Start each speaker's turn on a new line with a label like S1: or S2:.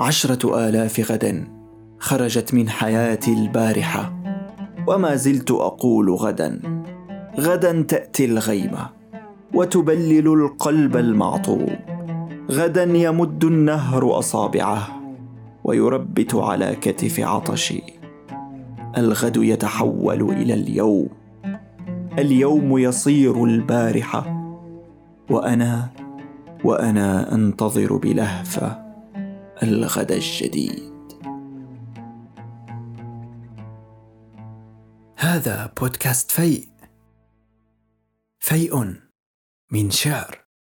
S1: عشرة آلاف غد خرجت من حياتي البارحة. وما زلت أقول غدا غدا تأتي الغيمة وتبلل القلب المعطوب. غدا يمد النهر أصابعه ويربت على كتف عطشي. الغد يتحول إلى اليوم اليوم يصير البارحة. وأنا وأنا أنتظر بلهفة الغد الجديد
S2: هذا بودكاست فيء. فيء من شعر.